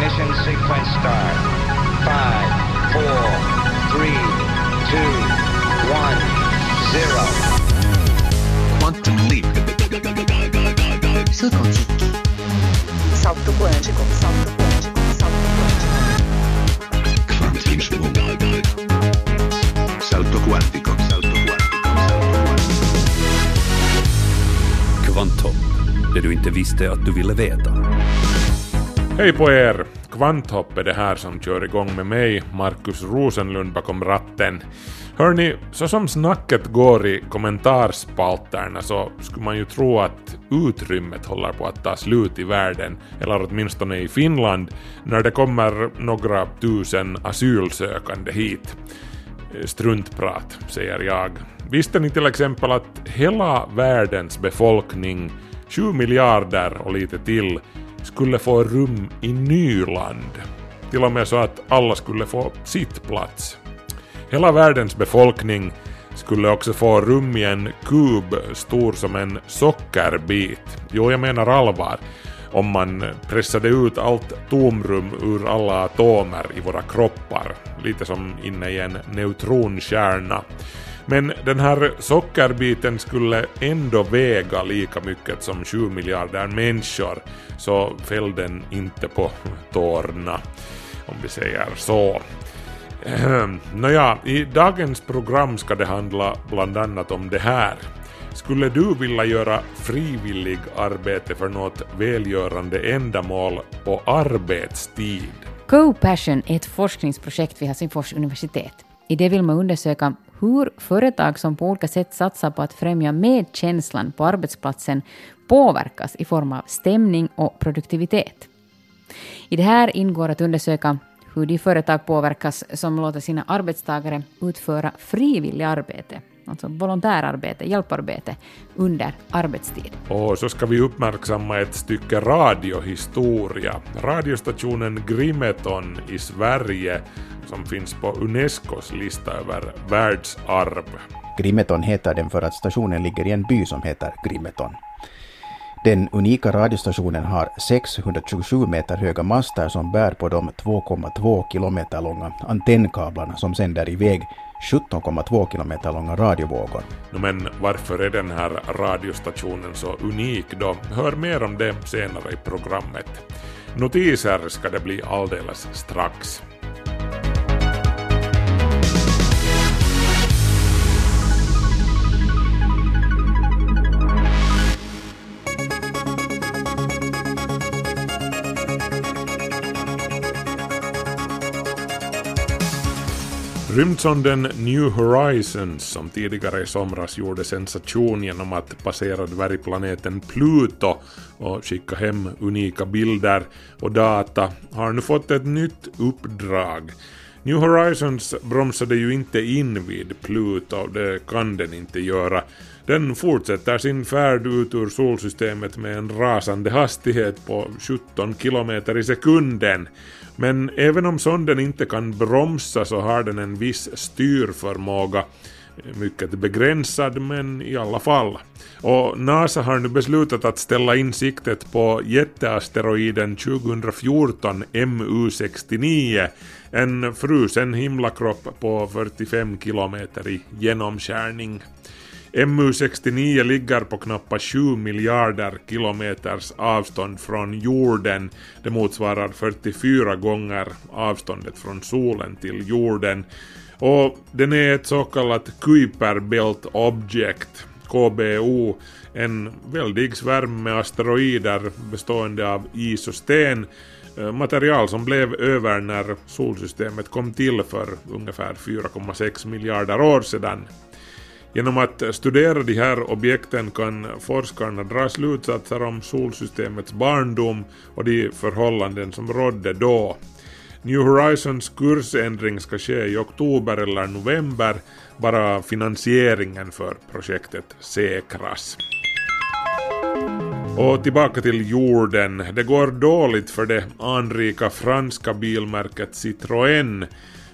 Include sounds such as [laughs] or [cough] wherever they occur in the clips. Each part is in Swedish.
Ignition sequence start. Five, four, three, two, one, zero. Quantum leap. Salto quântico, salto quântico, salto. Kvantimsprung. Salto quantico. Salto quantico. Salto quantico. Kvanthopp, det du inte visste att du ville veta. Hej på er! Kvanthopp är det här som kör igång med mig, Markus Rosenlund bakom ratten. Hörni, så som snacket går i kommentarspalterna så skulle man ju tro att utrymmet håller på att ta slut i världen, eller åtminstone i Finland, när det kommer några tusen asylsökande hit. Struntprat, säger jag. Visste ni till exempel att hela världens befolkning, 7 miljarder och lite till, skulle få rum i Nyland? Till och med så att alla skulle få sittplats. Hela världens befolkning skulle också få rum i en kub stor som en sockerbit. Jo, jag menar allvar. Om man pressade ut allt tomrum ur alla atomer i våra kroppar. Lite som inne i en neutronkärna. Men den här sockerbiten skulle ändå väga lika mycket som 7 miljarder människor, så fäll den inte på tårna, om vi säger så. Ehm, nåja, i dagens program ska det handla bland annat om det här. Skulle du vilja göra frivillig arbete för något välgörande ändamål på arbetstid? Co-Passion är ett forskningsprojekt vid Helsingfors universitet. I det vill man undersöka hur företag som på olika sätt satsar på att främja medkänslan på arbetsplatsen påverkas i form av stämning och produktivitet. I det här ingår att undersöka hur de företag påverkas som låter sina arbetstagare utföra frivilligt arbete, alltså volontärarbete, hjälparbete, under arbetstid. Och så ska vi uppmärksamma ett stycke radiohistoria. Radiostationen Grimeton i Sverige som finns på Unescos lista över världsarv. Grimeton heter den för att stationen ligger i en by som heter Grimeton. Den unika radiostationen har 627 meter höga master som bär på de 2,2 kilometer långa antennkablarna som sänder iväg 17,2 kilometer långa radiovågor. No, men varför är den här radiostationen så unik då? Hör mer om det senare i programmet. Notiser ska det bli alldeles strax. Rymdsonden New Horizons som tidigare i somras gjorde sensation genom att passera dvärgplaneten Pluto och skicka hem unika bilder och data har nu fått ett nytt uppdrag. New Horizons bromsade ju inte in vid Pluto, det kan den inte göra. Den fortsätter sin färd ut ur solsystemet med en rasande hastighet på 17 kilometer i sekunden. Men även om sonden inte kan bromsa så har den en viss styrförmåga. Mycket begränsad men i alla fall. Och NASA har nu beslutat att ställa in siktet på jätteasteroiden 2014 MU69, en frusen himlakropp på 45 kilometer i genomskärning. MU69 ligger på knappt 7 miljarder kilometers avstånd från jorden. Det motsvarar 44 gånger avståndet från solen till jorden. Och den är ett så kallat Kuiper Belt Object, KBO, en väldig svärm med asteroider bestående av is och sten, eh, material som blev över när solsystemet kom till för ungefär 4,6 miljarder år sedan. Genom att studera de här objekten kan forskarna dra slutsatser om solsystemets barndom och de förhållanden som rådde då. New Horizons kursändring ska ske i oktober eller november, bara finansieringen för projektet säkras. Och tillbaka till jorden. Det går dåligt för det anrika franska bilmärket Citroën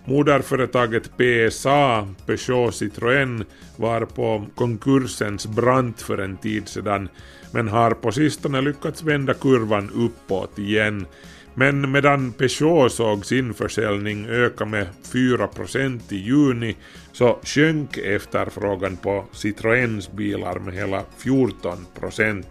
Moderföretaget PSA, Peugeot Citroën, var på konkursens brant för en tid sedan men har på sistone lyckats vända kurvan uppåt igen. Men medan Peugeot såg sin försäljning öka med 4% i juni så sjönk efterfrågan på Citroëns bilar med hela 14%.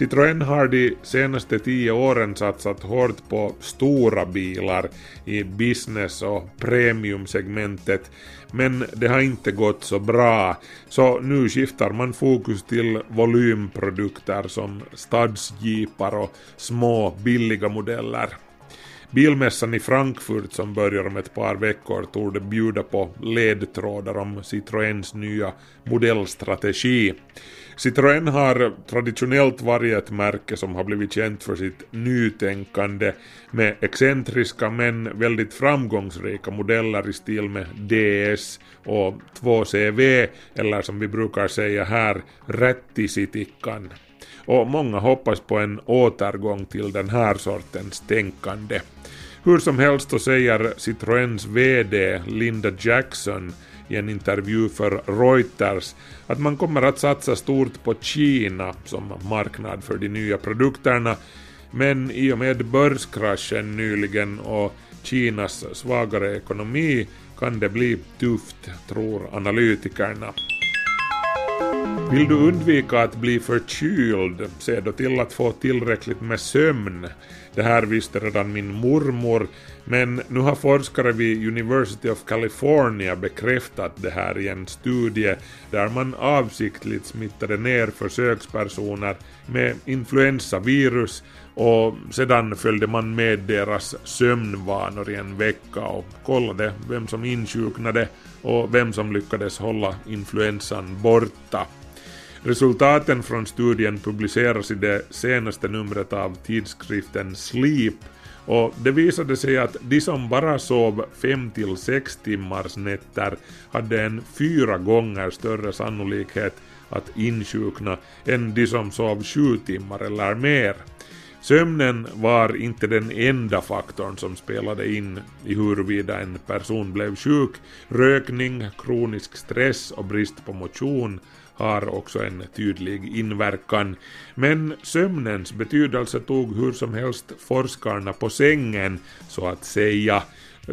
Citroën har de senaste tio åren satsat hårt på stora bilar i business och premiumsegmentet men det har inte gått så bra så nu skiftar man fokus till volymprodukter som stadsjeepar och små billiga modeller. Bilmässan i Frankfurt som börjar om ett par veckor torde bjuda på ledtrådar om Citroëns nya modellstrategi. Citroën har traditionellt varit ett märke som har blivit känt för sitt nytänkande med excentriska men väldigt framgångsrika modeller i stil med DS och 2CV eller som vi brukar säga här Rättisitikkan. Och många hoppas på en återgång till den här sortens tänkande. Hur som helst så säger Citroëns VD Linda Jackson i en intervju för Reuters att man kommer att satsa stort på Kina som marknad för de nya produkterna men i och med börskraschen nyligen och Kinas svagare ekonomi kan det bli tufft, tror analytikerna. Vill du undvika att bli förkyld, se då till att få tillräckligt med sömn. Det här visste redan min mormor, men nu har forskare vid University of California bekräftat det här i en studie där man avsiktligt smittade ner försökspersoner med influensavirus och sedan följde man med deras sömnvanor i en vecka och kollade vem som insjuknade och vem som lyckades hålla influensan borta. Resultaten från studien publiceras i det senaste numret av tidskriften Sleep och det visade sig att de som bara sov 5-6 timmars nätter hade en fyra gånger större sannolikhet att insjukna än de som sov 7 timmar eller mer. Sömnen var inte den enda faktorn som spelade in i huruvida en person blev sjuk. Rökning, kronisk stress och brist på motion har också en tydlig inverkan. Men sömnens betydelse tog hur som helst forskarna på sängen, så att säga.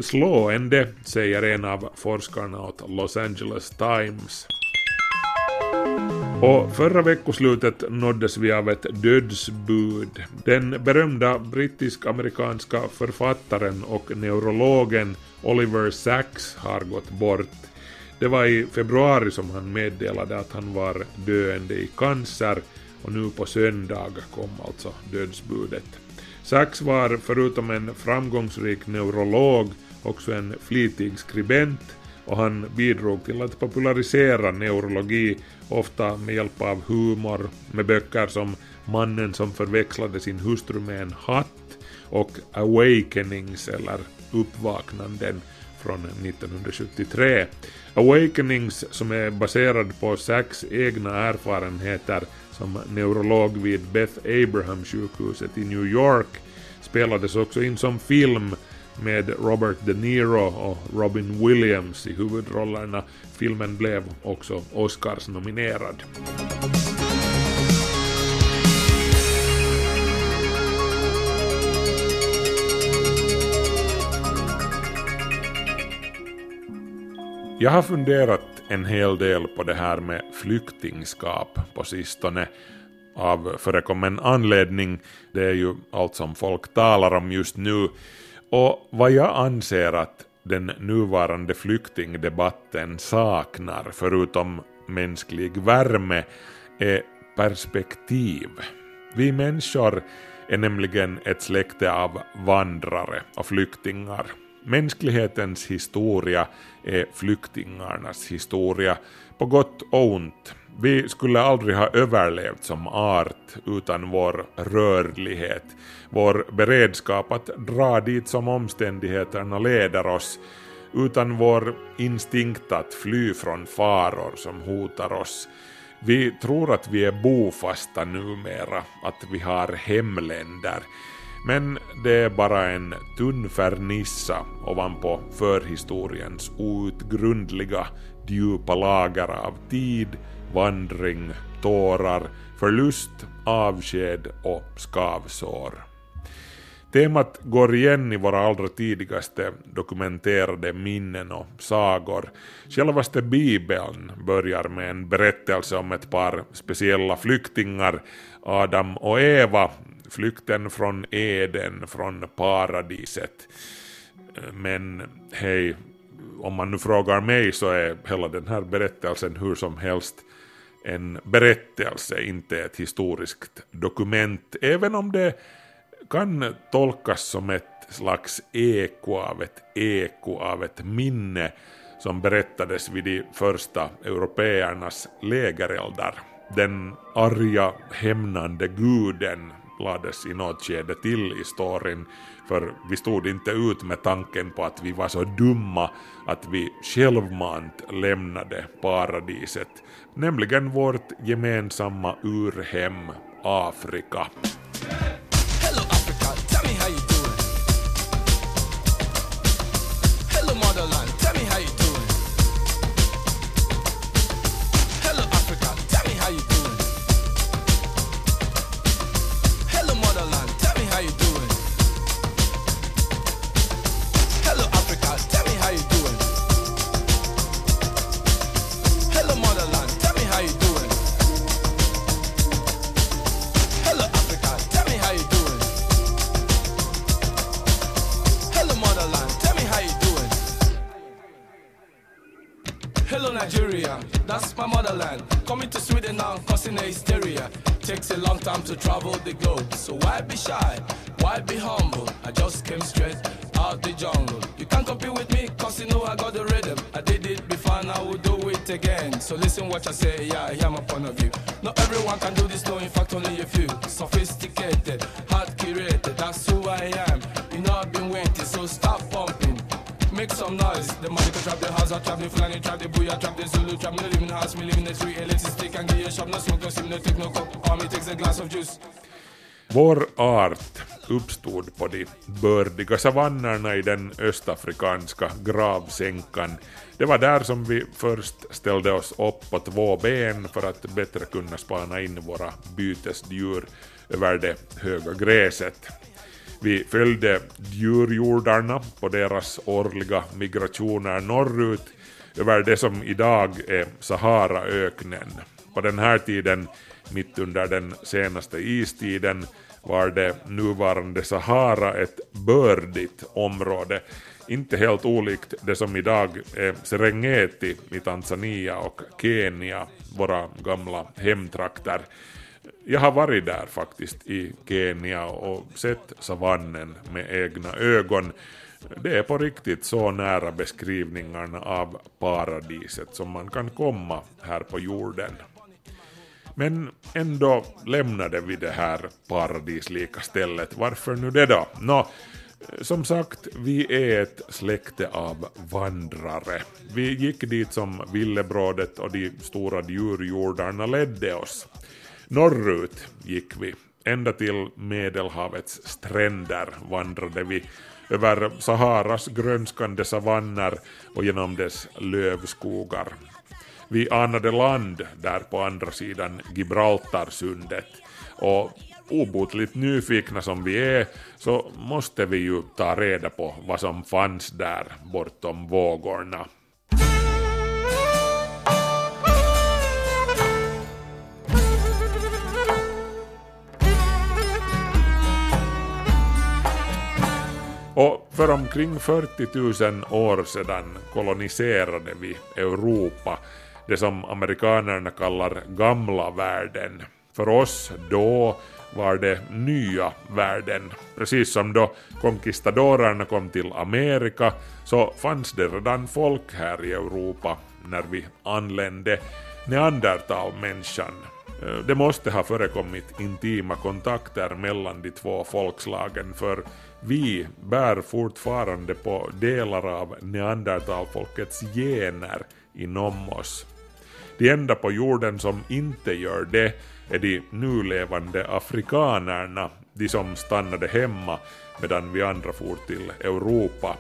Slående, säger en av forskarna åt Los Angeles Times. Och förra veckoslutet nåddes vi av ett dödsbud. Den berömda brittisk-amerikanska författaren och neurologen Oliver Sacks har gått bort. Det var i februari som han meddelade att han var döende i cancer och nu på söndag kom alltså dödsbudet. Sachs var förutom en framgångsrik neurolog också en flitig skribent och han bidrog till att popularisera neurologi, ofta med hjälp av humor, med böcker som Mannen som förväxlade sin hustru med en hatt och Awakenings eller Uppvaknanden från 1973. Awakenings som är baserad på Sacks egna erfarenheter som neurolog vid Beth Abraham sjukhuset i New York spelades också in som film med Robert De Niro och Robin Williams i huvudrollerna. Filmen blev också Oscars-nominerad. Jag har funderat en hel del på det här med flyktingskap på sistone av förekommen anledning. Det är ju allt som folk talar om just nu. Och vad jag anser att den nuvarande flyktingdebatten saknar, förutom mänsklig värme, är perspektiv. Vi människor är nämligen ett släkte av vandrare och flyktingar. Mänsklighetens historia är flyktingarnas historia, på gott och ont. Vi skulle aldrig ha överlevt som art utan vår rörlighet, vår beredskap att dra dit som omständigheterna leder oss, utan vår instinkt att fly från faror som hotar oss. Vi tror att vi är bofasta numera, att vi har hemländer, men det är bara en tunn fernissa ovanpå förhistoriens outgrundliga djupa lager av tid, vandring, tårar, förlust, avsked och skavsår. Temat går igen i våra allra tidigaste dokumenterade minnen och sagor. Självaste bibeln börjar med en berättelse om ett par speciella flyktingar, Adam och Eva, flykten från Eden, från paradiset. Eh, men hej, om man nu frågar mig så är hela den här berättelsen hur som helst en berättelse, inte ett historiskt dokument, även om det kan tolkas som ett slags eko av ett eko av ett minne som berättades vid de första européernas lägereldar. Den arga hämnande guden lades i något skede till i storyn för vi stod inte ut med tanken på att vi var så dumma att vi självmant lämnade paradiset, nämligen vårt gemensamma urhem Afrika. Nigeria. That's my motherland. Coming to Sweden now, causing a hysteria. Takes a long time to travel the globe. So why be shy? Why be humble? I just came straight out the jungle. You can't compete with me, cause you know I got the rhythm. I did it before and I will do it again. So listen what I say, yeah, I hear my point of view. Not everyone can do this, no, in fact, only a few. Sophisticated, hard curated, that's who I am. You know I've been waiting, so stop pumping. Make some noise. The money can trap the house, I trap the Fulani, trap the booyah, trap the Zulu, trap me live in house, me living the street, electricity stick and gear shop, no smoke, no sim, no take no coke. Army takes a glass of juice. Vår art uppstod på de bördiga savannerna i den östafrikanska gravsänkan. Det var där som vi först ställde oss upp på två ben för att bättre kunna spana in våra bytesdjur över det höga gräset. Vi följde djurjordarna på deras årliga migrationer norrut över det som idag är Saharaöknen. På den här tiden, mitt under den senaste istiden, var det nuvarande Sahara ett bördigt område, inte helt olikt det som idag är Serengeti i Tanzania och Kenya, våra gamla hemtrakter. Jag har varit där faktiskt i Kenya och sett savannen med egna ögon. Det är på riktigt så nära beskrivningarna av paradiset som man kan komma här på jorden. Men ändå lämnade vi det här paradislika stället. Varför nu det då? Nå, som sagt, vi är ett släkte av vandrare. Vi gick dit som villebrådet och de stora djurjordarna ledde oss. Norrut gick vi, ända till Medelhavets stränder vandrade vi över Saharas grönskande savanner och genom dess lövskogar. Vi anade land där på andra sidan Gibraltarsundet och obotligt nyfikna som vi är så måste vi ju ta reda på vad som fanns där bortom vågorna. Och för omkring 40 000 år sedan koloniserade vi Europa, det som amerikanerna kallar gamla världen. För oss då var det nya världen. Precis som då conquistadorerna kom till Amerika så fanns det redan folk här i Europa när vi anlände. Neandertalmänniskan eh, det måste ha förekommit intima kontakter mellan de två folkslagen för vi bär fortfarande på delar av neandertalfolkets gener inom oss. De enda på jorden som inte gör det är de nulevande afrikanerna, de som stannade hemma medan vi andra for till Europa.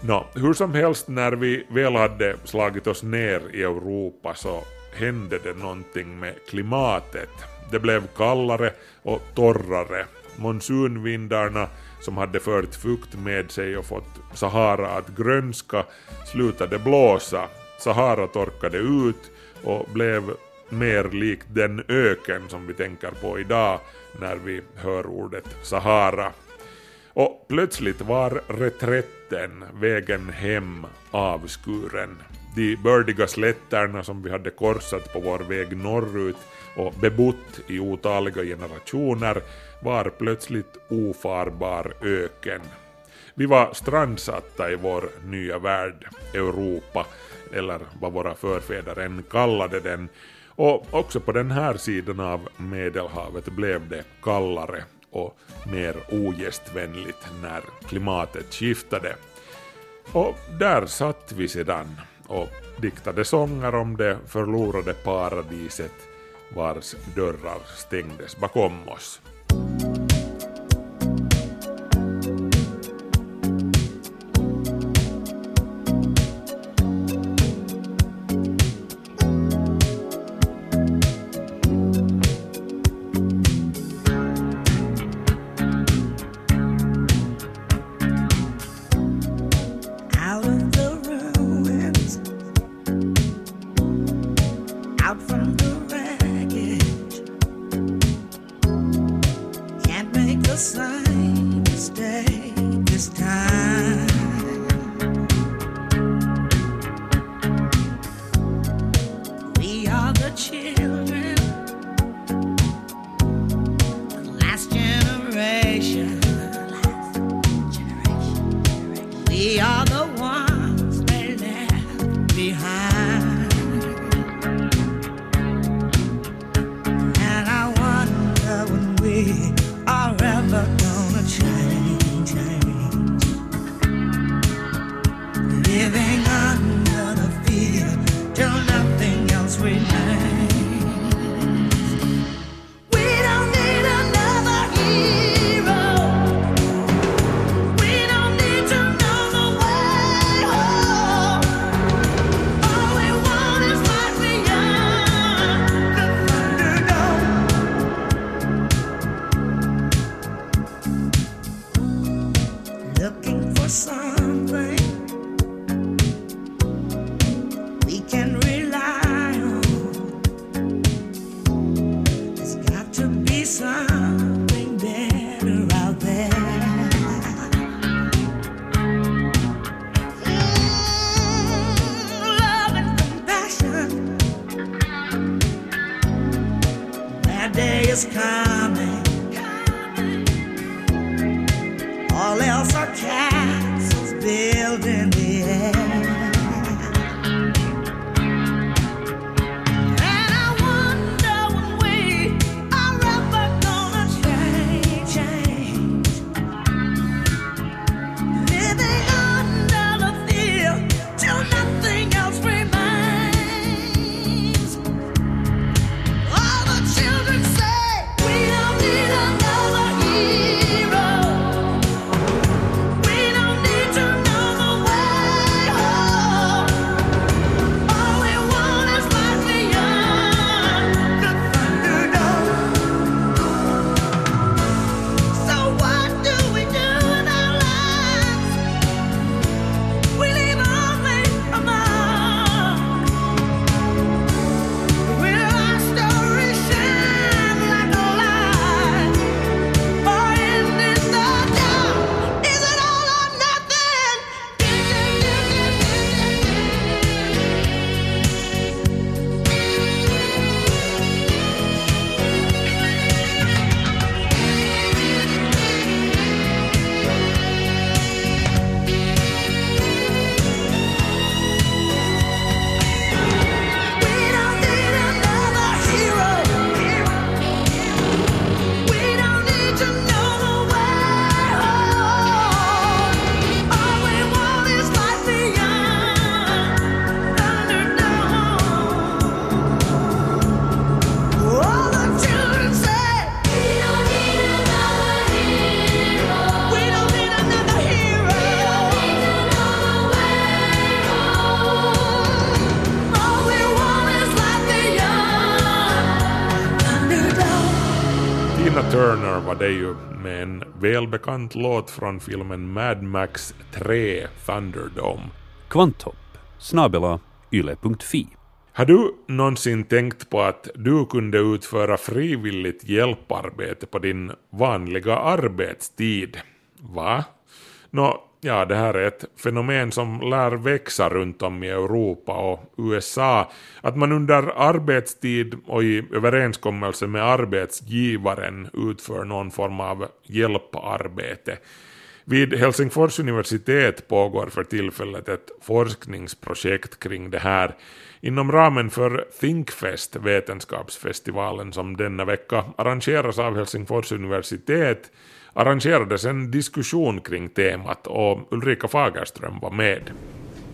Nå, hur som helst när vi väl hade slagit oss ner i Europa så hände det någonting med klimatet. Det blev kallare och torrare. monsunvindarna som hade fört fukt med sig och fått Sahara att grönska slutade blåsa. Sahara torkade ut och blev mer likt den öken som vi tänker på idag när vi hör ordet Sahara. Och plötsligt var reträtten, vägen hem, avskuren. De bördiga slätterna som vi hade korsat på vår väg norrut och bebott i otaliga generationer var plötsligt ofarbar öken. Vi var strandsatta i vår nya värld, Europa, eller vad våra förfäder än kallade den, och också på den här sidan av Medelhavet blev det kallare och mer ogästvänligt när klimatet skiftade. Och där satt vi sedan och diktade sånger om det förlorade paradiset vars dörrar stängdes bakom oss. Välbekant låt från filmen Mad Max 3 Thunderdome. Kvanthopp snabela yle.fi. Har du någonsin tänkt på att du kunde utföra frivilligt hjälparbete på din vanliga arbetstid? Va? Nå, ja, det här är ett fenomen som lär växa runt om i Europa och USA. Att man under arbetstid och i överenskommelse med arbetsgivaren utför någon form av hjälparbete. Vid Helsingfors universitet pågår för tillfället ett forskningsprojekt kring det här. Inom ramen för Thinkfest, vetenskapsfestivalen som denna vecka arrangeras av Helsingfors universitet, arrangerades en diskussion kring temat och Ulrika Fagerström var med.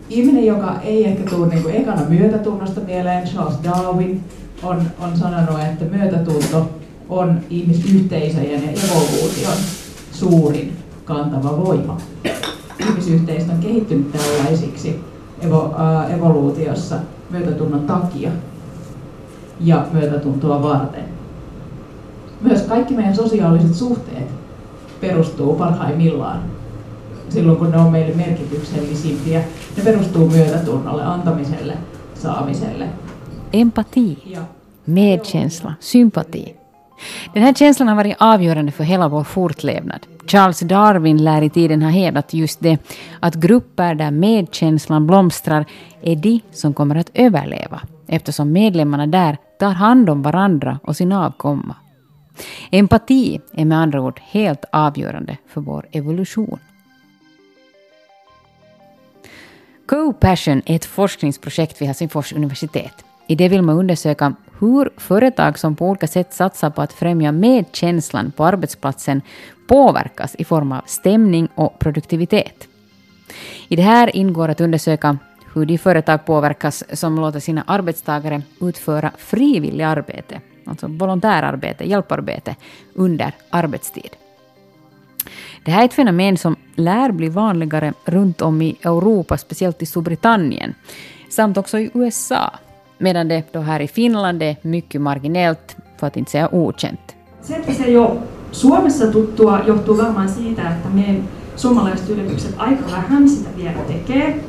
Ihminen, joka ei ehkä tule niin kuin ekana myötätunnosta mieleen, Charles Darwin on, on sanonut, että myötätunto on ihmisyhteisöjen ja evoluution suurin kantava voima. Ihmisyhteisö on kehittynyt tällaisiksi evo, äh, evoluutiossa myötätunnon takia ja myötätuntoa varten. Myös kaikki meidän sosiaaliset suhteet perustuu parhaimmillaan silloin, kun ne on meille merkityksellisimpiä. Ne perustuu myötätunnolle, antamiselle, saamiselle. Empati, medkänsla, sympati. Den här känslan har varit avgörande för hela vår fortlevnad. Charles Darwin lär i tiden ha hävdat just det, att grupper där medkänslan blomstrar är de som kommer att överleva, eftersom medlemmarna där tar hand om varandra och sin avkomma. Empati är med andra ord helt avgörande för vår evolution. Co-Passion är ett forskningsprojekt vid Helsingfors universitet. I det vill man undersöka hur företag som på olika sätt satsar på att främja medkänslan på arbetsplatsen påverkas i form av stämning och produktivitet. I det här ingår att undersöka hur de företag påverkas som låter sina arbetstagare utföra frivilligt arbete, alltså volontärarbete, hjälparbete, under arbetstid. Det här är ett fenomen som lär bli vanligare runt om i Europa, speciellt i Storbritannien, samt också i USA, medan det då här i Finland är mycket marginellt, för att inte säga okänt. Se, että se ei Suomessa tuttua, johtuu varmaan siitä, että me suomalaiset yritykset aika vähän sitä vielä tekee.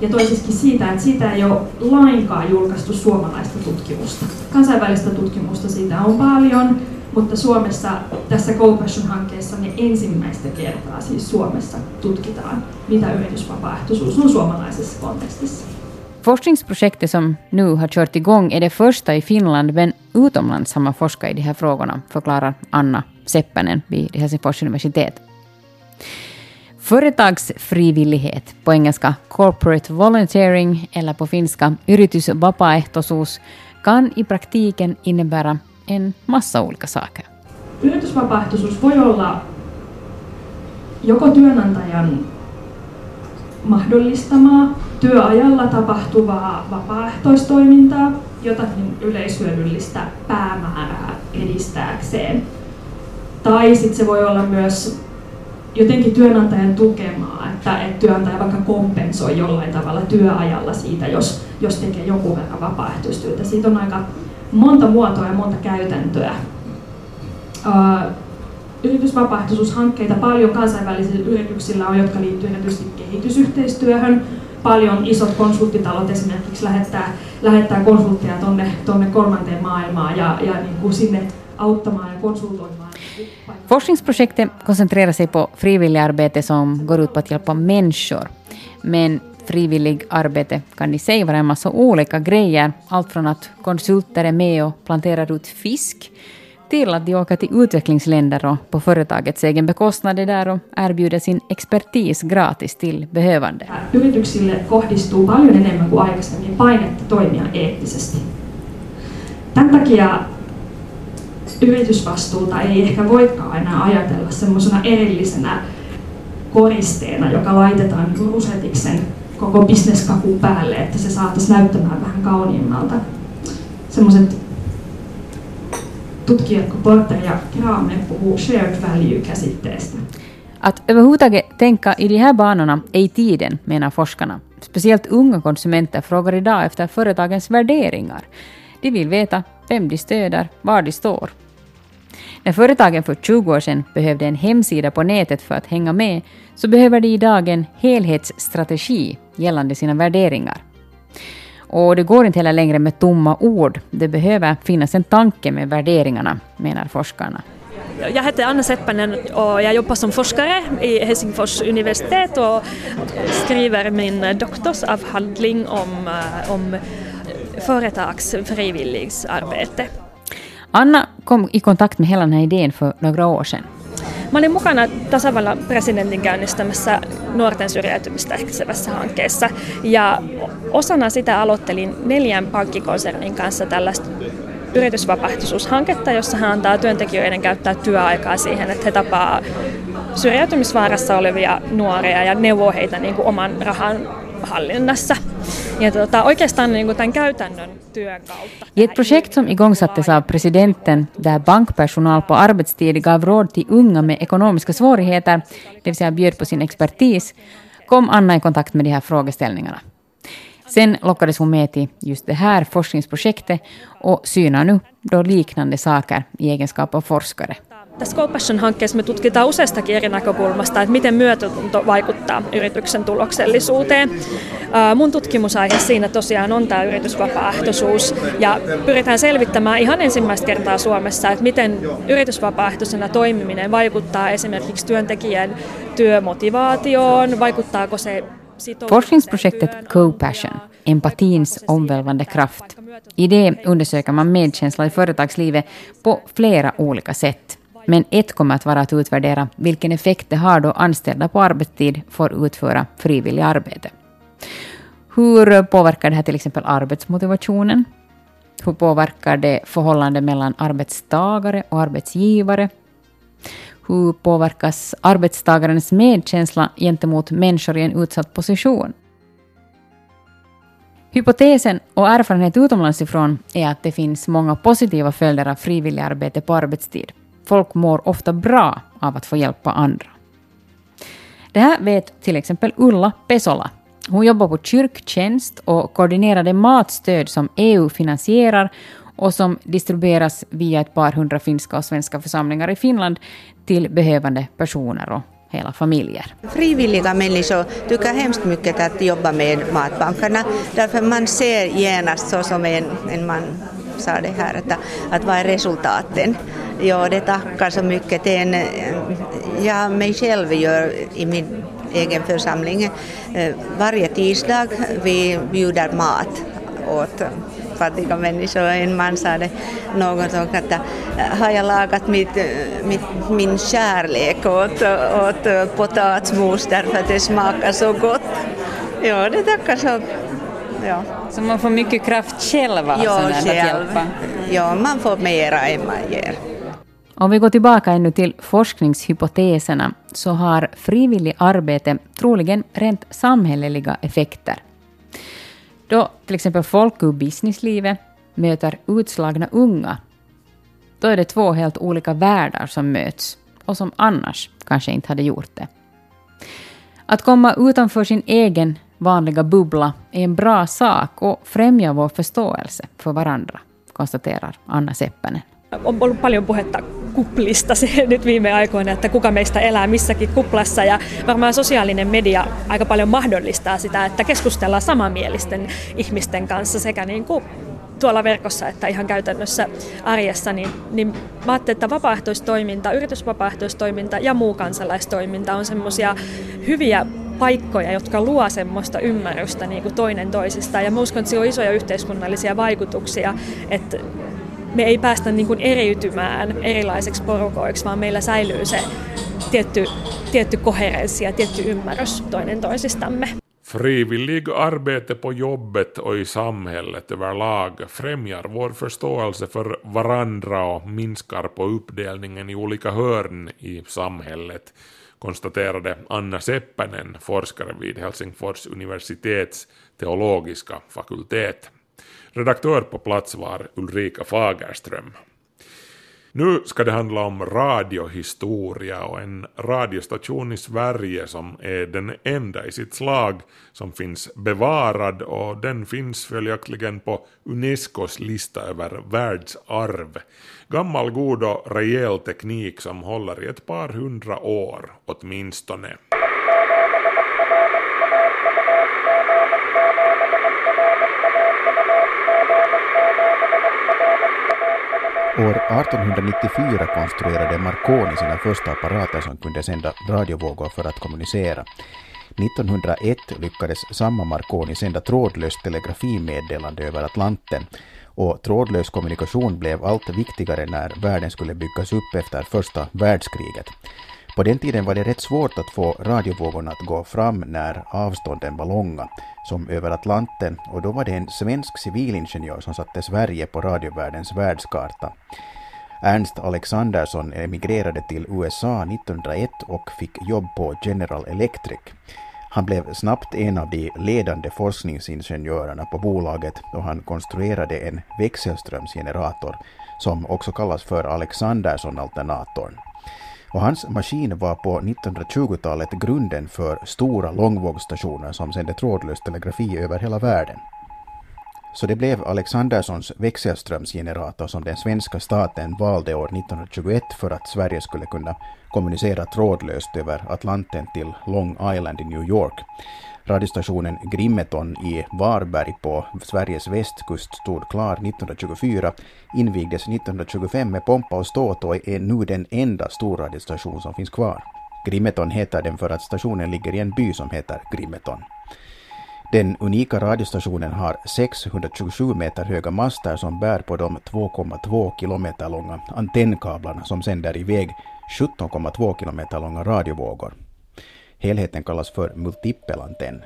Ja toisiskin siitä, että siitä ei ole lainkaan julkaistu suomalaista tutkimusta. Kansainvälistä tutkimusta siitä on paljon, mutta Suomessa tässä GoPassion-hankkeessa me ensimmäistä kertaa siis Suomessa tutkitaan, mitä yritysvapaaehtoisuus on suomalaisessa kontekstissa. Forskningsprojektet som nu har kört igång är det första i Finland, men utomlands har man forskat i de här frågorna, förklarar Anna Seppänen vid Helsingfors universitet. Företagsfrivillighet, på engelska corporate volunteering eller på finska yritysvapaaehtoisuus, kan i praktiken innebära en massa olika saker. Yritysvapaaehtoisuus voi olla joko työnantajan mahdollistamaa työajalla tapahtuvaa vapaaehtoistoimintaa, jotakin yleishyödyllistä päämäärää edistääkseen. Tai sitten se voi olla myös jotenkin työnantajan tukemaa, että, että työnantaja vaikka kompensoi jollain tavalla työajalla siitä, jos, jos tekee jonkun verran vapaaehtoistyötä. Siitä on aika monta muotoa ja monta käytäntöä. Ää, yritysvapaaehtoisuushankkeita paljon kansainvälisillä yrityksillä on, jotka liittyvät erityisesti kehitysyhteistyöhön. Paljon isot konsulttitalot esimerkiksi lähettää, lähettää konsultteja tonne, tonne kolmanteen maailmaan ja, ja niin kuin sinne auttamaan ja konsultoimaan. Forskningsprojektet koncentrerar sig på frivilligarbete som går ut på att hjälpa människor. Men frivillig arbete kan i sig vara en massa olika grejer. Allt från att konsulter är med och planterar ut fisk till att de åker till utvecklingsländer och på företagets egen bekostnad är där och erbjuder sin expertis gratis till behövande. Yrityksille kohdistuu paljon enemmän kuin aikaisemmin painetta toimia eettisesti. Tämän takia yritysvastuuta ei ehkä voikaan enää ajatella semmoisena erillisenä koristeena, joka laitetaan rusetiksen koko bisneskakun päälle, että se saataisiin näyttämään vähän kauniimmalta. Semmoiset tutkijat kuin Porter ja Kramer puhuu shared value-käsitteestä. Att överhuvudtaget tänka i de här banorna är i tiden, menar forskarna. Speciellt unga konsumenter frågar idag efter företagens värderingar. De vill veta vem de stöder, var de står. När företagen för 20 år sedan behövde en hemsida på nätet för att hänga med, så behöver de idag en helhetsstrategi gällande sina värderingar. Och det går inte heller längre med tomma ord. Det behöver finnas en tanke med värderingarna, menar forskarna. Jag heter Anna Seppänen och jag jobbar som forskare i Helsingfors universitet och skriver min doktorsavhandling om, eh, om företags frivilligsarbete. Anna kom i kontakt med hela den här idén för några år sedan. Mä olin mukana tasavallan presidentin käynnistämässä nuorten syrjäytymistä ehkäisevässä hankkeessa ja osana sitä aloittelin neljän pankkikonsernin kanssa tällaista yritysvapaaehtoisuushanketta, jossa hän antaa työntekijöiden käyttää työaikaa siihen, että he tapaa syrjäytymisvaarassa olevia nuoria ja neuvoo heitä niin kuin oman rahan hallinnassa. Ja tota, oikeastaan niin kuin tämän käytännön työn kautta. I ett projekt som igångsattes av presidenten, där bankpersonal på arbetstid gav råd till unga med ekonomiska svårigheter, det vill säga bjöd på sin expertis, kom Anna i kontakt med de här frågeställningarna. Sen lockades hon med till just det här forskningsprojektet och synar nu då liknande saker i egenskap av forskare. Tässä GoPassion-hankkeessa me tutkitaan useastakin eri näkökulmasta, että miten myötätunto vaikuttaa yrityksen tuloksellisuuteen. Mun tutkimusaihe siinä tosiaan on tämä yritysvapaaehtoisuus ja pyritään selvittämään ihan ensimmäistä kertaa Suomessa, että miten yritysvapaaehtoisena toimiminen vaikuttaa esimerkiksi työntekijän työmotivaatioon, vaikuttaako se Forskningsprojektet Co-Passion, empatins omvälvande kraft. I det undersöker man medkänsla i företagslivet på flera olika sätt. Men ett kommer att vara att utvärdera vilken effekt det har då anställda på arbetstid får utföra frivillig arbete. Hur påverkar det här till exempel arbetsmotivationen? Hur påverkar det förhållandet mellan arbetstagare och arbetsgivare? Hur påverkas arbetstagarens medkänsla gentemot människor i en utsatt position? Hypotesen och erfarenhet utomlands ifrån är att det finns många positiva följder av frivilligarbete på arbetstid. Folk mår ofta bra av att få hjälpa andra. Det här vet till exempel Ulla Pesola. Hon jobbar på kyrktjänst och koordinerar det matstöd som EU finansierar och som distribueras via ett par hundra finska och svenska församlingar i Finland till behövande personer och hela familjer. Frivilliga människor tycker hemskt mycket att jobba med matbankerna därför man ser genast så som en, en man sa det här att, att vad är resultaten? Ja, det tackar så mycket till en, jag mig själv gör i min egen församling eh, varje tisdag vi bjuder mat åt fattiga människor. En man sa det någon gång att eh, har jag lagat mitt, eh, mitt, min kärlek åt, åt potatismos därför att det smakar så gott. Ja, det tackar så. Ja. Så man får mycket kraft själv av Ja, sådant att själv. hjälpa? Ja, man får mera än man ger. Om vi går tillbaka ännu till forskningshypoteserna så har frivillig arbete troligen rent samhälleliga effekter. Då till exempel folk ur businesslivet möter utslagna unga, då är det två helt olika världar som möts och som annars kanske inte hade gjort det. Att komma utanför sin egen vanliga bubbla är en bra sak och främjar vår förståelse för varandra, konstaterar Anna Seppänen. On ollut paljon puhetta kuplista se [laughs] nyt viime aikoina, että kuka meistä elää missäkin kuplassa ja varmaan sosiaalinen media aika paljon mahdollistaa sitä, että keskustellaan samanmielisten ihmisten kanssa sekä niin kuin tuolla verkossa että ihan käytännössä arjessa, niin, niin mä ajattelin, että vapaaehtoistoiminta, yritysvapaaehtoistoiminta ja muu kansalaistoiminta on semmoisia hyviä paikkoja, jotka luo semmoista ymmärrystä niin kuin toinen toisistaan. Ja mä uskon, että sillä on isoja yhteiskunnallisia vaikutuksia, että me ei päästä niin kuin eriytymään erilaiseksi porukoiksi, vaan meillä säilyy se tietty, tietty koherenssi ja tietty ymmärrys toinen toisistamme. Frivillig arbete på jobbet och i samhället överlag främjar vår förståelse för varandra och minskar på uppdelningen i olika hörn i samhället, konstaterade Anna Seppänen, forskare vid Helsingfors universitets teologiska fakultet. Redaktör på plats var Ulrika Fagerström. Nu ska det handla om radiohistoria och en radiostation i Sverige som är den enda i sitt slag som finns bevarad och den finns följaktligen på Unescos lista över världsarv. Gammal god och rejäl teknik som håller i ett par hundra år åtminstone. År 1894 konstruerade Marconi sina första apparater som kunde sända radiovågor för att kommunicera. 1901 lyckades samma Marconi sända trådlöst telegrafimeddelande över Atlanten och trådlös kommunikation blev allt viktigare när världen skulle byggas upp efter första världskriget. På den tiden var det rätt svårt att få radiovågorna att gå fram när avstånden var långa, som över Atlanten, och då var det en svensk civilingenjör som satte Sverige på radiovärldens världskarta. Ernst Alexandersson emigrerade till USA 1901 och fick jobb på General Electric. Han blev snabbt en av de ledande forskningsingenjörerna på bolaget då han konstruerade en växelströmsgenerator som också kallas för Alexandersson-alternatorn. Och hans maskin var på 1920-talet grunden för stora långvågsstationer som sände trådlös telegrafi över hela världen. Så det blev Alexanderssons växelströmsgenerator som den svenska staten valde år 1921 för att Sverige skulle kunna kommunicera trådlöst över Atlanten till Long Island i New York. Radiostationen Grimeton i Varberg på Sveriges västkust stod klar 1924, invigdes 1925 med pompa och ståt och är nu den enda storradiostation som finns kvar. Grimeton heter den för att stationen ligger i en by som heter Grimeton. Den unika radiostationen har 627 meter höga master som bär på de 2,2 kilometer långa antennkablarna som sänder iväg 17,2 kilometer långa radiovågor. Helheten kallas för multipelantenn.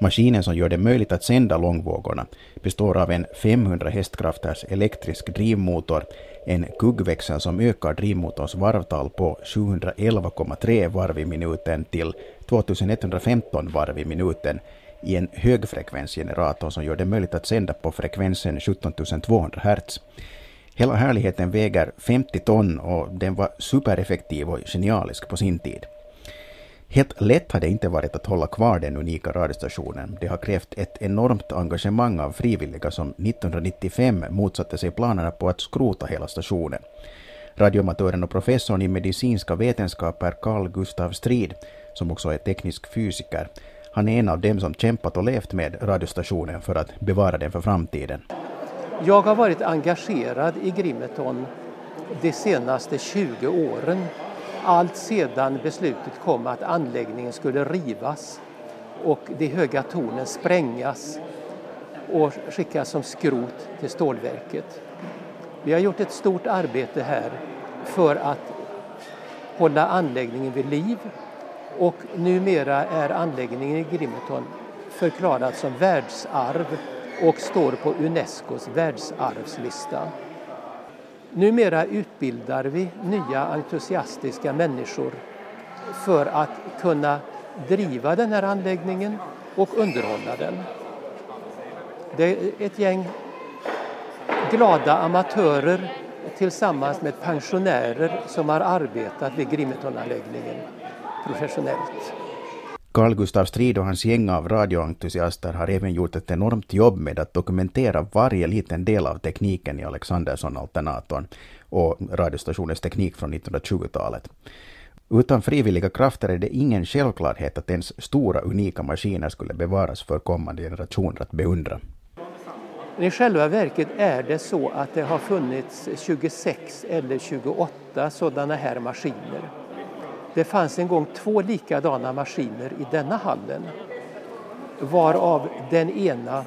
Maskinen som gör det möjligt att sända långvågorna består av en 500 hästkrafters elektrisk drivmotor, en kuggväxel som ökar drivmotorns varvtal på 711,3 varv i minuten till 2115 varv i minuten i en högfrekvensgenerator som gör det möjligt att sända på frekvensen 17 200 Hz. Hela härligheten väger 50 ton och den var supereffektiv och genialisk på sin tid. Helt lätt har det inte varit att hålla kvar den unika radiostationen. Det har krävt ett enormt engagemang av frivilliga som 1995 motsatte sig planerna på att skrota hela stationen. Radioamatören och professorn i medicinska vetenskaper Carl Gustav Strid, som också är teknisk fysiker, han är en av dem som kämpat och levt med radiostationen för att bevara den för framtiden. Jag har varit engagerad i Grimeton de senaste 20 åren. Allt sedan beslutet kom att anläggningen skulle rivas och de höga tornen sprängas och skickas som skrot till stålverket. Vi har gjort ett stort arbete här för att hålla anläggningen vid liv och numera är anläggningen i Grimeton förklarad som världsarv och står på Unescos världsarvslista. Numera utbildar vi nya entusiastiska människor för att kunna driva den här anläggningen och underhålla den. Det är ett gäng glada amatörer tillsammans med pensionärer som har arbetat vid Grimetonanläggningen professionellt. Carl Gustav Strid och hans gäng av radioentusiaster har även gjort ett enormt jobb med att dokumentera varje liten del av tekniken i Alexandersson-alternatorn och radiostationens teknik från 1920-talet. Utan frivilliga krafter är det ingen självklarhet att ens stora unika maskiner skulle bevaras för kommande generationer att beundra. I själva verket är det så att det har funnits 26 eller 28 sådana här maskiner. Det fanns en gång två likadana maskiner i denna hallen varav den ena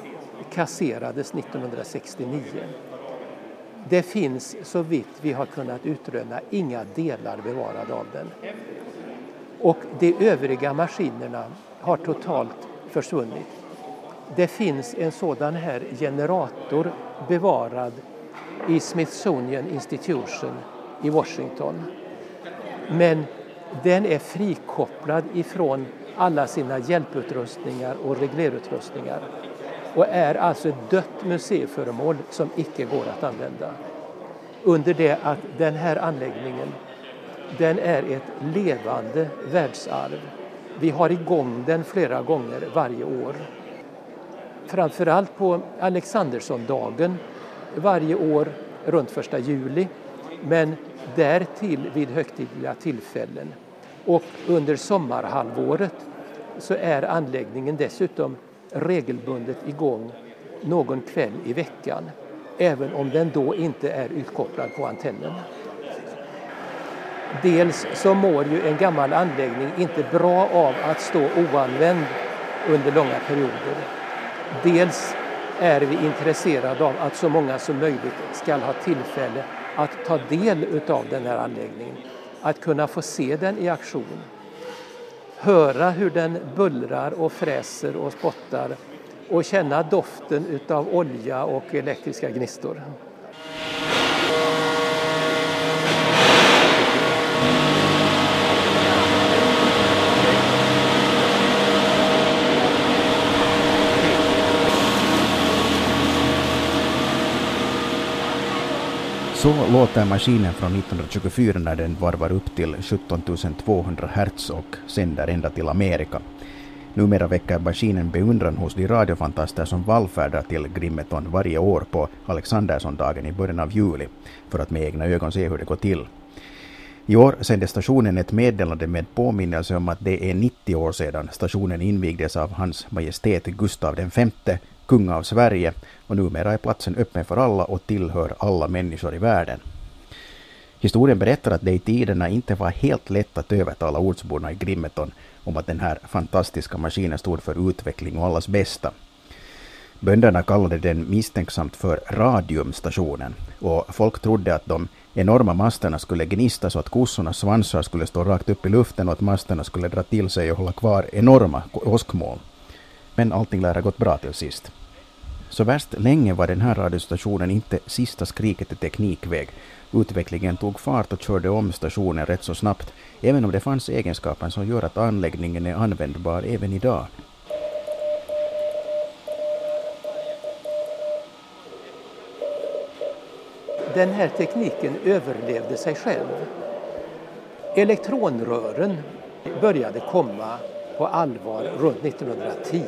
kasserades 1969. Det finns så vitt vi har kunnat utröna inga delar bevarade av den. Och de övriga maskinerna har totalt försvunnit. Det finns en sådan här generator bevarad i Smithsonian Institution i Washington. Men den är frikopplad ifrån alla sina hjälputrustningar och reglerutrustningar och är alltså ett dött museiföremål som icke går att använda. Under det att den här anläggningen den är ett levande världsarv. Vi har igång den flera gånger varje år. Framförallt på Alexanderssondagen varje år runt 1 juli men därtill vid högtidliga tillfällen. Och under sommarhalvåret så är anläggningen dessutom regelbundet igång någon kväll i veckan även om den då inte är utkopplad på antennen. Dels så mår ju en gammal anläggning inte bra av att stå oanvänd under långa perioder. Dels är vi intresserade av att så många som möjligt ska ha tillfälle att ta del utav den här anläggningen. Att kunna få se den i aktion. Höra hur den bullrar och fräser och spottar och känna doften utav olja och elektriska gnistor. Så låter maskinen från 1924 när den varvar upp till 17 200 Hz och sänder ända till Amerika. Numera väcker maskinen beundran hos de radiofantaster som vallfärdar till Grimeton varje år på Alexanderssondagen i början av juli för att med egna ögon se hur det går till. I år sände stationen ett meddelande med påminnelse om att det är 90 år sedan stationen invigdes av Hans Majestät Gustav V, kung av Sverige och numera är platsen öppen för alla och tillhör alla människor i världen. Historien berättar att det i tiderna inte var helt lätt att övertala ortsborna i Grimeton om att den här fantastiska maskinen stod för utveckling och allas bästa. Bönderna kallade den misstänksamt för radiumstationen och folk trodde att de enorma masterna skulle gnista så att kossornas svansar skulle stå rakt upp i luften och att masterna skulle dra till sig och hålla kvar enorma åskmoln. Men allting lär ha gått bra till sist. Så värst länge var den här radiostationen inte sista skriket i teknikväg. Utvecklingen tog fart och körde om stationen rätt så snabbt, även om det fanns egenskaper som gör att anläggningen är användbar även idag. Den här tekniken överlevde sig själv. Elektronrören började komma på allvar runt 1910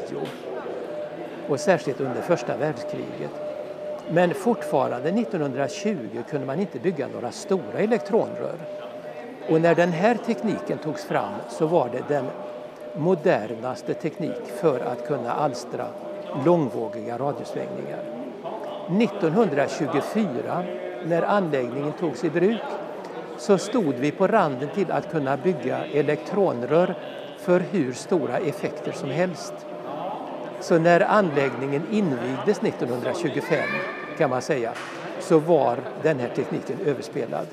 och särskilt under första världskriget. Men fortfarande 1920 kunde man inte bygga några stora elektronrör. Och när den här tekniken togs fram så var det den modernaste teknik för att kunna alstra långvågiga radiosvängningar. 1924 när anläggningen togs i bruk så stod vi på randen till att kunna bygga elektronrör för hur stora effekter som helst. Så när anläggningen invigdes 1925 kan man säga så var den här tekniken överspelad.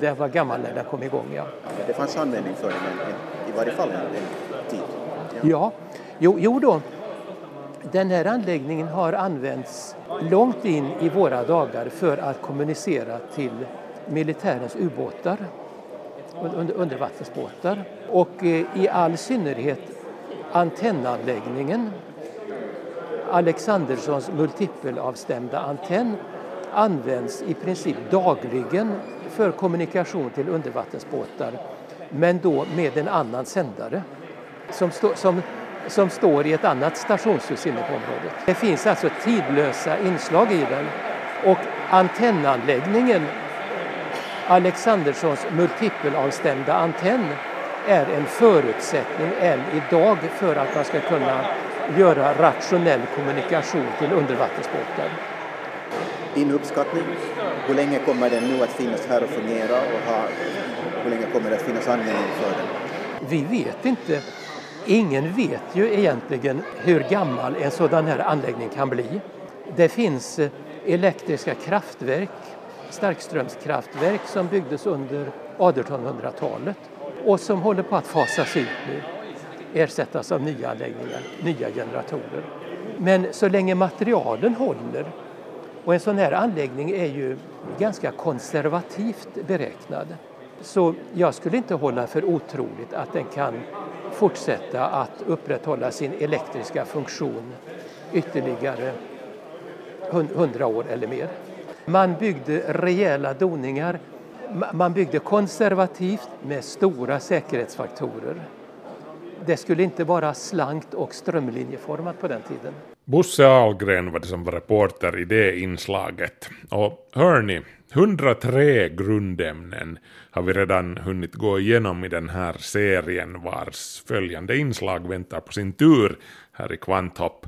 Den var gammal när den kom igång, ja. Det fanns användning för den en, en, i varje fall en, tid. Ja, jo, jo då. Den här anläggningen har använts långt in i våra dagar för att kommunicera till militärens ubåtar, under, undervattensbåtar och eh, i all synnerhet antennanläggningen Alexanderssons multipelavstämda antenn används i princip dagligen för kommunikation till undervattensbåtar men då med en annan sändare som, stå, som, som står i ett annat stationshus inne på området. Det finns alltså tidlösa inslag i den och antennanläggningen Alexanderssons multipelavstämda antenn är en förutsättning än idag för att man ska kunna göra rationell kommunikation till undervattensbåtar. Din uppskattning, hur länge kommer den nu att finnas här och fungera och ha, hur länge kommer det att finnas användning för den? Vi vet inte. Ingen vet ju egentligen hur gammal en sådan här anläggning kan bli. Det finns eh, elektriska kraftverk, starkströmskraftverk som byggdes under 1800-talet och som håller på att fasas ut nu, ersättas av nya anläggningar, nya generatorer. Men så länge materialen håller, och en sån här anläggning är ju ganska konservativt beräknad, så jag skulle inte hålla för otroligt att den kan fortsätta att upprätthålla sin elektriska funktion ytterligare hundra år eller mer. Man byggde rejäla doningar. Man byggde konservativt med stora säkerhetsfaktorer. Det skulle inte vara slankt och strömlinjeformat på den tiden. Bosse Ahlgren var det som var reporter i det inslaget. Och hörni, 103 grundämnen har vi redan hunnit gå igenom i den här serien vars följande inslag väntar på sin tur här i Kvanthopp.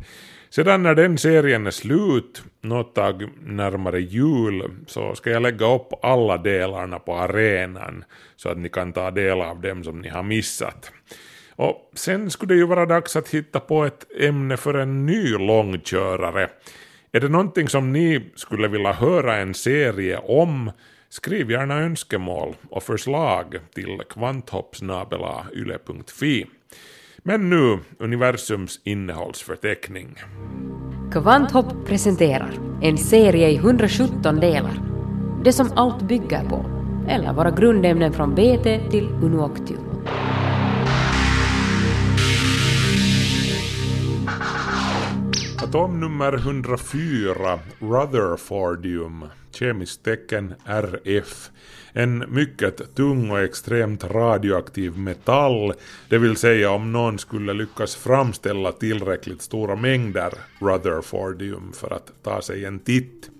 Sedan när den serien är slut, något tag närmare jul, så ska jag lägga upp alla delarna på arenan så att ni kan ta del av dem som ni har missat. Och sen skulle det ju vara dags att hitta på ett ämne för en ny långkörare. Är det någonting som ni skulle vilja höra en serie om? Skriv gärna önskemål och förslag till kvanthoppsnabelayle.fi. Men nu universums innehållsförteckning. Kvanthopp presenterar en serie i 117 delar. Det som allt bygger på, eller våra grundämnen från BT till Unuoctium. Atom nummer 104, Rutherfordium, kemiskt tecken RF. En mycket tung och extremt radioaktiv metall, det vill säga om någon skulle lyckas framställa tillräckligt stora mängder Rutherfordium för att ta sig en titt.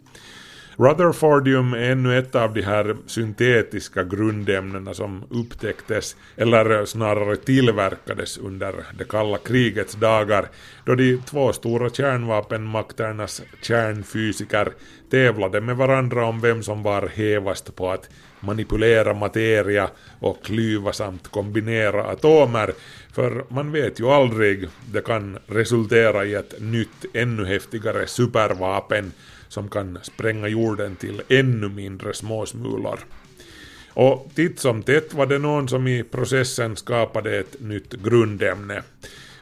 Rutherfordium är ännu ett av de här syntetiska grundämnena som upptäcktes, eller snarare tillverkades under det kalla krigets dagar, då de två stora kärnvapenmakternas kärnfysiker tävlade med varandra om vem som var hävast på att manipulera materia och klyva samt kombinera atomer, för man vet ju aldrig, det kan resultera i ett nytt ännu häftigare supervapen som kan spränga jorden till ännu mindre småsmulor. Och titt som tätt var det någon som i processen skapade ett nytt grundämne.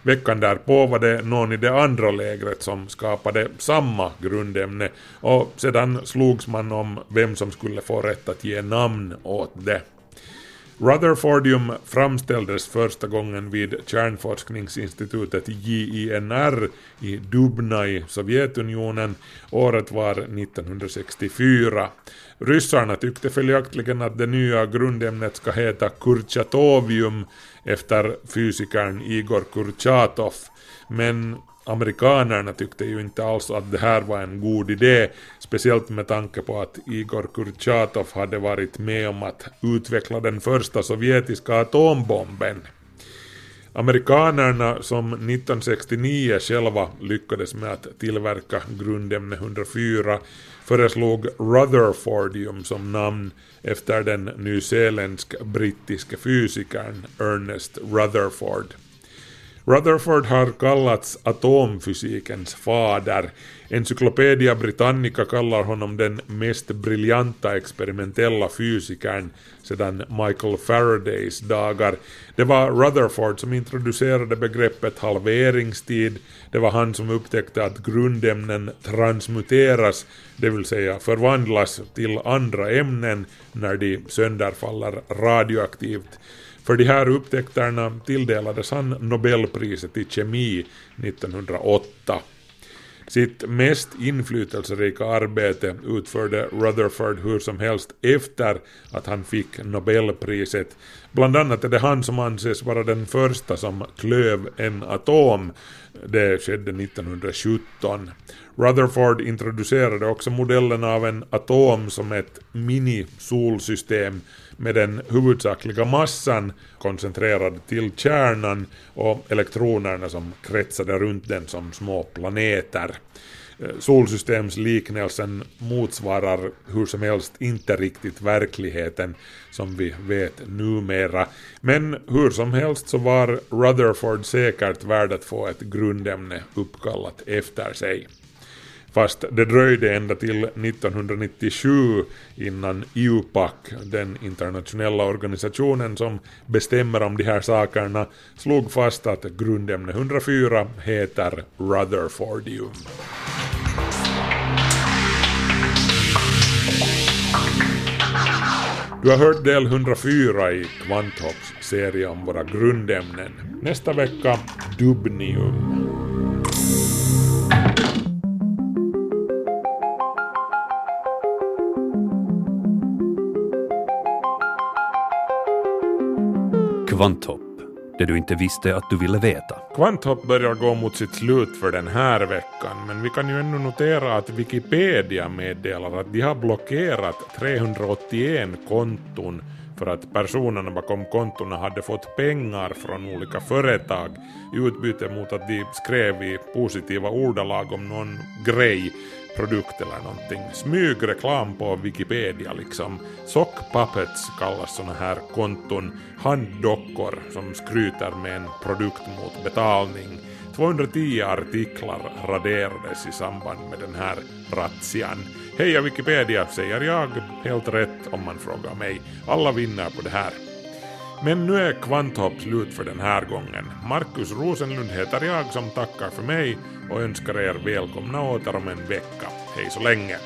Veckan därpå var det någon i det andra lägret som skapade samma grundämne och sedan slogs man om vem som skulle få rätt att ge namn åt det. Rutherfordium framställdes första gången vid kärnforskningsinstitutet JINR i Dubna i Sovjetunionen. Året var 1964. Ryssarna tyckte följaktligen att det nya grundämnet ska heta Kurchatovium efter fysikern Igor Kurchatov. Men amerikanerna tyckte ju inte alls att det här var en god idé, speciellt med tanke på att Igor Kurchatov hade varit med om att utveckla den första sovjetiska atombomben. Amerikanerna som 1969 själva lyckades med att tillverka grundämne 104 föreslog Rutherfordium som namn efter den nyzeeländsk-brittiske fysikern Ernest Rutherford. Rutherford har kallats atomfysikens fader. Encyclopedia Britannica kallar honom den mest briljanta experimentella fysikern sedan Michael Faradays dagar. Det var Rutherford som introducerade begreppet halveringstid. Det var han som upptäckte att grundämnen transmuteras, det vill säga förvandlas till andra ämnen när de sönderfaller radioaktivt. För de här upptäckterna tilldelades han Nobelpriset i kemi 1908. Sitt mest inflytelserika arbete utförde Rutherford hur som helst efter att han fick Nobelpriset. Bland annat är det han som anses vara den första som klöv en atom. Det skedde 1917. Rutherford introducerade också modellen av en atom som ett mini-solsystem med den huvudsakliga massan koncentrerad till kärnan och elektronerna som kretsade runt den som små planeter. Eh, solsystemsliknelsen motsvarar hur som helst inte riktigt verkligheten som vi vet numera. Men hur som helst så var Rutherford säkert värd att få ett grundämne uppkallat efter sig. Fast det dröjde ända till 1997 innan IUPAC, den internationella organisationen som bestämmer om de här sakerna, slog fast att grundämne 104 heter Rutherfordium. Du har hört del 104 i Kvanthopps serie om våra grundämnen. Nästa vecka Dubnium. Kvanthopp, det du inte visste att du ville veta. Kvanthopp börjar gå mot sitt slut för den här veckan, men vi kan ju ännu notera att Wikipedia meddelar att de har blockerat 381 konton för att personerna bakom kontona hade fått pengar från olika företag i utbyte mot att de skrev i positiva ordalag om någon grej, produkt eller någonting. Smygreklam på Wikipedia liksom. Sock puppets kallas såna här konton. Handdockor som skryter med en produkt mot betalning. 210 artiklar raderades i samband med den här razzian. Heja Wikipedia säger jag, helt rätt om man frågar mig. Alla vinner på det här. Men nu är Kvanthopp slut för den här gången. Markus Rosenlund heter jag som tackar för mig och önskar er välkomna åter om en vecka. Hej så länge!